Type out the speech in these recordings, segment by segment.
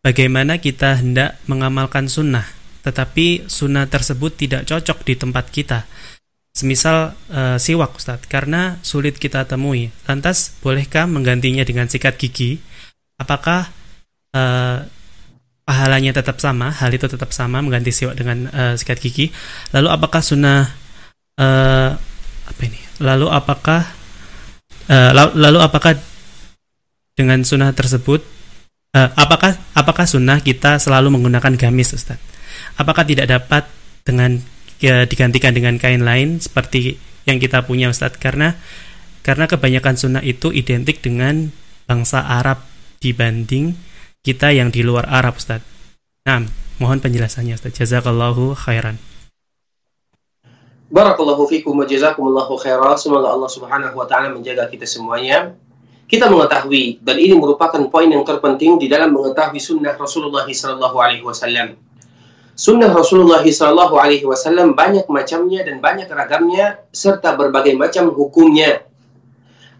bagaimana kita hendak mengamalkan sunnah, tetapi sunnah tersebut tidak cocok di tempat kita. Semisal uh, siwak Ustadz, karena sulit kita temui. Lantas, bolehkah menggantinya dengan sikat gigi? Apakah uh, pahalanya tetap sama, hal itu tetap sama mengganti siwak dengan uh, sikat gigi? Lalu apakah sunnah uh, apa ini? Lalu apakah uh, lalu apakah dengan sunnah tersebut uh, apakah apakah sunnah kita selalu menggunakan gamis Ustaz? Apakah tidak dapat dengan ya, digantikan dengan kain lain seperti yang kita punya Ustaz karena karena kebanyakan sunnah itu identik dengan bangsa Arab dibanding kita yang di luar Arab Ustaz. Nah, mohon penjelasannya Ustaz. Jazakallahu khairan. Barakallahu fikum wa jazakumullahu khairan. Semoga Allah Subhanahu wa taala menjaga kita semuanya. Kita mengetahui dan ini merupakan poin yang terpenting di dalam mengetahui sunnah Rasulullah sallallahu alaihi wasallam. Sunnah Rasulullah Sallallahu Alaihi Wasallam banyak macamnya dan banyak ragamnya serta berbagai macam hukumnya.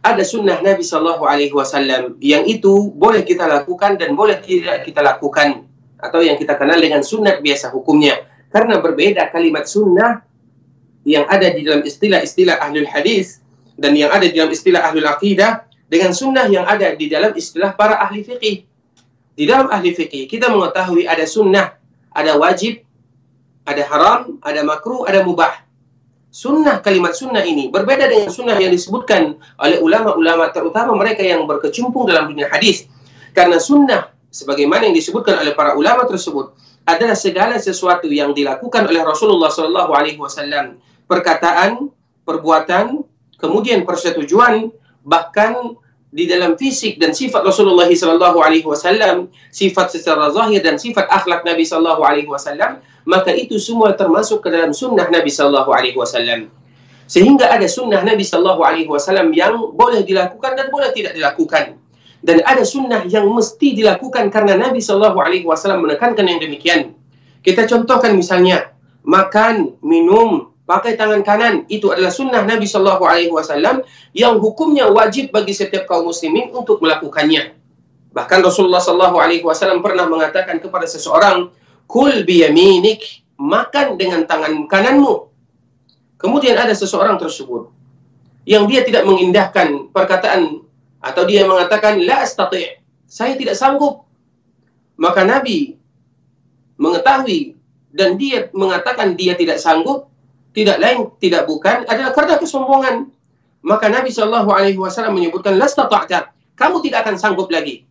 Ada sunnah Nabi Sallallahu Alaihi Wasallam yang itu boleh kita lakukan dan boleh tidak kita lakukan atau yang kita kenal dengan sunnah biasa hukumnya. Karena berbeda kalimat sunnah yang ada di dalam istilah-istilah ahlul hadis dan yang ada di dalam istilah ahlul aqidah dengan sunnah yang ada di dalam istilah para ahli fikih. Di dalam ahli fikih kita mengetahui ada sunnah ada wajib, ada haram, ada makruh, ada mubah. Sunnah kalimat sunnah ini berbeda dengan sunnah yang disebutkan oleh ulama-ulama terutama mereka yang berkecimpung dalam dunia hadis. Karena sunnah sebagaimana yang disebutkan oleh para ulama tersebut adalah segala sesuatu yang dilakukan oleh Rasulullah Shallallahu Alaihi Wasallam perkataan, perbuatan, kemudian persetujuan, bahkan di dalam fisik dan sifat Rasulullah sallallahu alaihi wasallam, sifat secara zahir dan sifat akhlak Nabi sallallahu alaihi wasallam, maka itu semua termasuk ke dalam sunnah Nabi sallallahu alaihi wasallam. Sehingga ada sunnah Nabi sallallahu alaihi wasallam yang boleh dilakukan dan boleh tidak dilakukan. Dan ada sunnah yang mesti dilakukan karena Nabi sallallahu alaihi wasallam menekankan yang demikian. Kita contohkan misalnya makan, minum, pakai tangan kanan itu adalah sunnah Nabi Shallallahu Alaihi Wasallam yang hukumnya wajib bagi setiap kaum muslimin untuk melakukannya. Bahkan Rasulullah Shallallahu Alaihi Wasallam pernah mengatakan kepada seseorang, kul biyaminik, makan dengan tangan kananmu. Kemudian ada seseorang tersebut yang dia tidak mengindahkan perkataan atau dia mengatakan la astati' saya tidak sanggup. Maka Nabi mengetahui dan dia mengatakan dia tidak sanggup, tidak lain tidak bukan adalah karena kesombongan. Maka Nabi Shallallahu Alaihi Wasallam menyebutkan lasta kamu tidak akan sanggup lagi.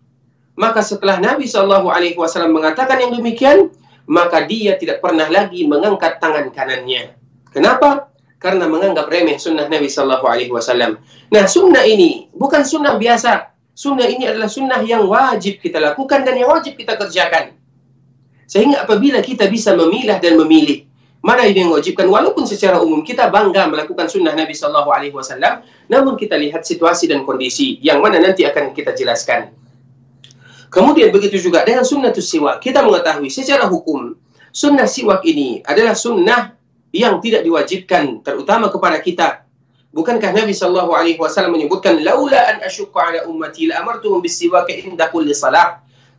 Maka setelah Nabi Shallallahu Alaihi Wasallam mengatakan yang demikian, maka dia tidak pernah lagi mengangkat tangan kanannya. Kenapa? Karena menganggap remeh sunnah Nabi Shallallahu Alaihi Wasallam. Nah sunnah ini bukan sunnah biasa. Sunnah ini adalah sunnah yang wajib kita lakukan dan yang wajib kita kerjakan. Sehingga apabila kita bisa memilah dan memilih Mana yang mewajibkan walaupun secara umum kita bangga melakukan sunnah Nabi Shallallahu Alaihi Wasallam, namun kita lihat situasi dan kondisi yang mana nanti akan kita jelaskan. Kemudian begitu juga dengan sunnah siwak, kita mengetahui secara hukum sunnah siwak ini adalah sunnah yang tidak diwajibkan terutama kepada kita. Bukankah Nabi Shallallahu Alaihi Wasallam menyebutkan laula an ala ummati la amartuhum bisiwak inda kulli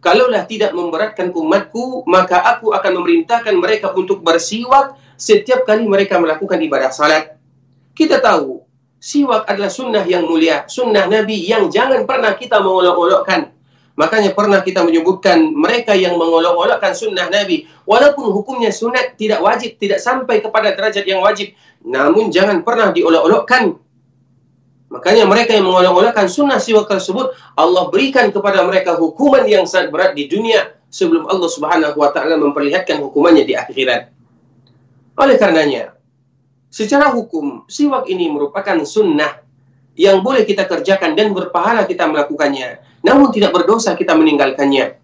Kalaulah tidak memberatkan umatku, maka aku akan memerintahkan mereka untuk bersiwak setiap kali mereka melakukan ibadah salat. Kita tahu, siwak adalah sunnah yang mulia, sunnah Nabi yang jangan pernah kita mengolok-olokkan. Makanya pernah kita menyebutkan mereka yang mengolok-olokkan sunnah Nabi. Walaupun hukumnya sunat tidak wajib, tidak sampai kepada derajat yang wajib. Namun jangan pernah diolok-olokkan Makanya mereka yang mengolok-olokkan sunnah siwak tersebut, Allah berikan kepada mereka hukuman yang sangat berat di dunia sebelum Allah Subhanahu wa taala memperlihatkan hukumannya di akhirat. Oleh karenanya, secara hukum siwak ini merupakan sunnah yang boleh kita kerjakan dan berpahala kita melakukannya, namun tidak berdosa kita meninggalkannya.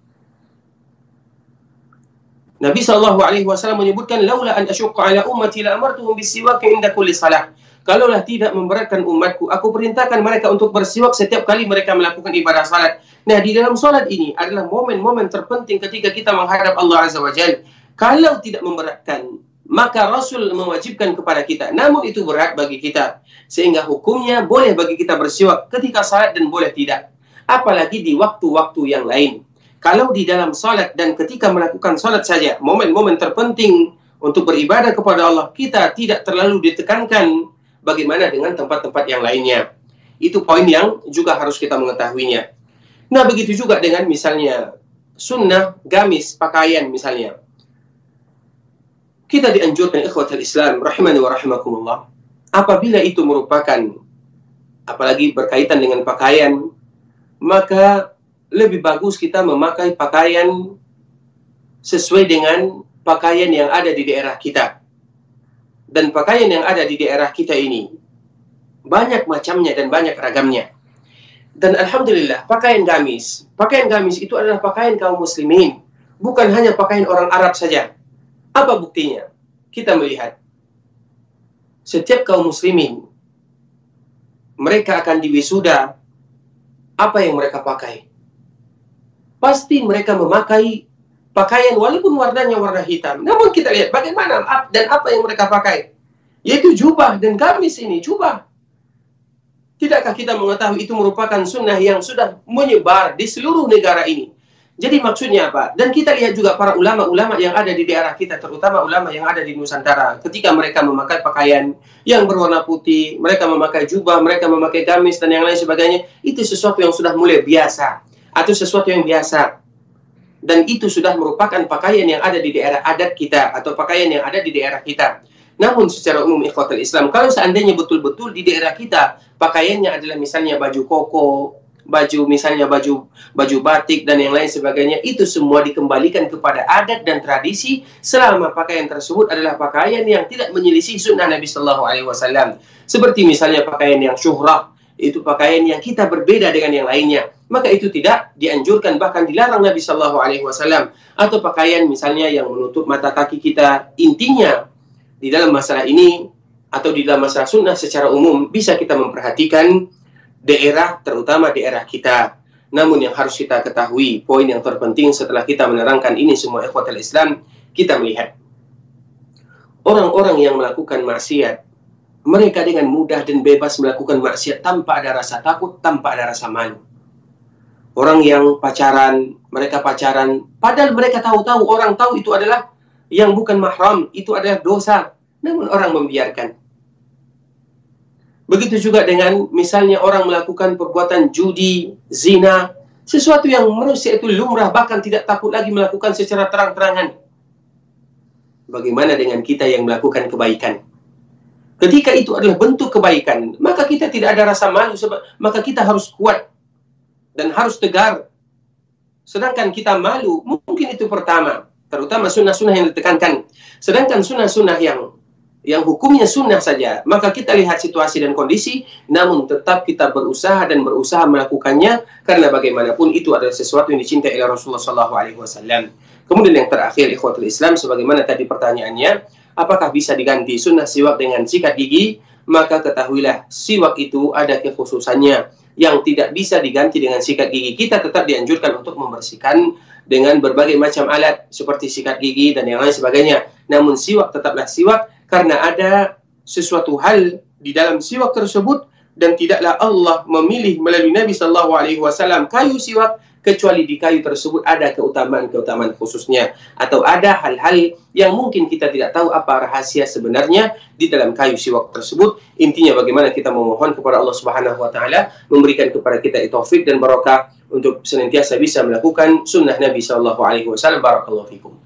Nabi Wasallam menyebutkan, "Laula an asyukka ala ummati la amartuhum bisiwak inda kulli salah." Kalaulah tidak memberatkan umatku, aku perintahkan mereka untuk bersiwak setiap kali mereka melakukan ibadah salat. Nah, di dalam salat ini adalah momen-momen terpenting ketika kita menghadap Allah Azza wa Jalla. Kalau tidak memberatkan, maka Rasul mewajibkan kepada kita. Namun itu berat bagi kita. Sehingga hukumnya boleh bagi kita bersiwak ketika salat dan boleh tidak. Apalagi di waktu-waktu yang lain. Kalau di dalam salat dan ketika melakukan salat saja, momen-momen terpenting untuk beribadah kepada Allah, kita tidak terlalu ditekankan bagaimana dengan tempat-tempat yang lainnya. Itu poin yang juga harus kita mengetahuinya. Nah, begitu juga dengan misalnya sunnah gamis pakaian misalnya. Kita dianjurkan ikhwatul Islam rahimani wa rahimakumullah apabila itu merupakan apalagi berkaitan dengan pakaian maka lebih bagus kita memakai pakaian sesuai dengan pakaian yang ada di daerah kita. Dan pakaian yang ada di daerah kita ini banyak macamnya dan banyak ragamnya. Dan alhamdulillah, pakaian gamis, pakaian gamis itu adalah pakaian kaum muslimin, bukan hanya pakaian orang Arab saja. Apa buktinya? Kita melihat setiap kaum muslimin mereka akan diwisuda apa yang mereka pakai. Pasti mereka memakai pakaian walaupun warnanya warna hitam. Namun kita lihat bagaimana dan apa yang mereka pakai. Yaitu jubah dan gamis ini, jubah. Tidakkah kita mengetahui itu merupakan sunnah yang sudah menyebar di seluruh negara ini? Jadi maksudnya apa? Dan kita lihat juga para ulama-ulama yang ada di daerah kita, terutama ulama yang ada di Nusantara, ketika mereka memakai pakaian yang berwarna putih, mereka memakai jubah, mereka memakai gamis dan yang lain sebagainya, itu sesuatu yang sudah mulai biasa atau sesuatu yang biasa. Dan itu sudah merupakan pakaian yang ada di daerah adat kita atau pakaian yang ada di daerah kita. Namun secara umum ikhwatul Islam, kalau seandainya betul-betul di daerah kita pakaiannya adalah misalnya baju koko, baju misalnya baju baju batik dan yang lain sebagainya itu semua dikembalikan kepada adat dan tradisi selama pakaian tersebut adalah pakaian yang tidak menyelisih sunnah Nabi Shallallahu Alaihi Wasallam seperti misalnya pakaian yang syuhrah itu pakaian yang kita berbeda dengan yang lainnya maka itu tidak dianjurkan bahkan dilarang Nabi Shallallahu Alaihi Wasallam atau pakaian misalnya yang menutup mata kaki kita intinya di dalam masalah ini atau di dalam masalah sunnah secara umum bisa kita memperhatikan daerah terutama daerah kita. Namun yang harus kita ketahui, poin yang terpenting setelah kita menerangkan ini semua ikhwatul Islam, kita melihat orang-orang yang melakukan maksiat, mereka dengan mudah dan bebas melakukan maksiat tanpa ada rasa takut, tanpa ada rasa malu. Orang yang pacaran, mereka pacaran, padahal mereka tahu-tahu, orang tahu itu adalah yang bukan mahram itu adalah dosa. Namun orang membiarkan. Begitu juga dengan misalnya orang melakukan perbuatan judi, zina, sesuatu yang manusia itu lumrah bahkan tidak takut lagi melakukan secara terang-terangan. Bagaimana dengan kita yang melakukan kebaikan? Ketika itu adalah bentuk kebaikan, maka kita tidak ada rasa malu maka kita harus kuat dan harus tegar. Sedangkan kita malu, mungkin itu pertama terutama sunnah-sunnah yang ditekankan. Sedangkan sunnah-sunnah yang yang hukumnya sunnah saja, maka kita lihat situasi dan kondisi, namun tetap kita berusaha dan berusaha melakukannya karena bagaimanapun itu adalah sesuatu yang dicintai oleh Rasulullah SAW. Kemudian yang terakhir ikhwatul Islam, sebagaimana tadi pertanyaannya, apakah bisa diganti sunnah siwak dengan sikat gigi? Maka ketahuilah siwak itu ada kekhususannya yang tidak bisa diganti dengan sikat gigi. Kita tetap dianjurkan untuk membersihkan dengan berbagai macam alat seperti sikat gigi dan yang lain sebagainya. Namun siwak tetaplah siwak karena ada sesuatu hal di dalam siwak tersebut dan tidaklah Allah memilih melalui Nabi Shallallahu Alaihi Wasallam kayu siwak kecuali di kayu tersebut ada keutamaan-keutamaan khususnya. Atau ada hal-hal yang mungkin kita tidak tahu apa rahasia sebenarnya di dalam kayu siwak tersebut. Intinya bagaimana kita memohon kepada Allah Subhanahu wa taala memberikan kepada kita taufik dan barokah untuk senantiasa bisa melakukan sunnah Nabi sallallahu alaihi wasallam. Barakallahu fikum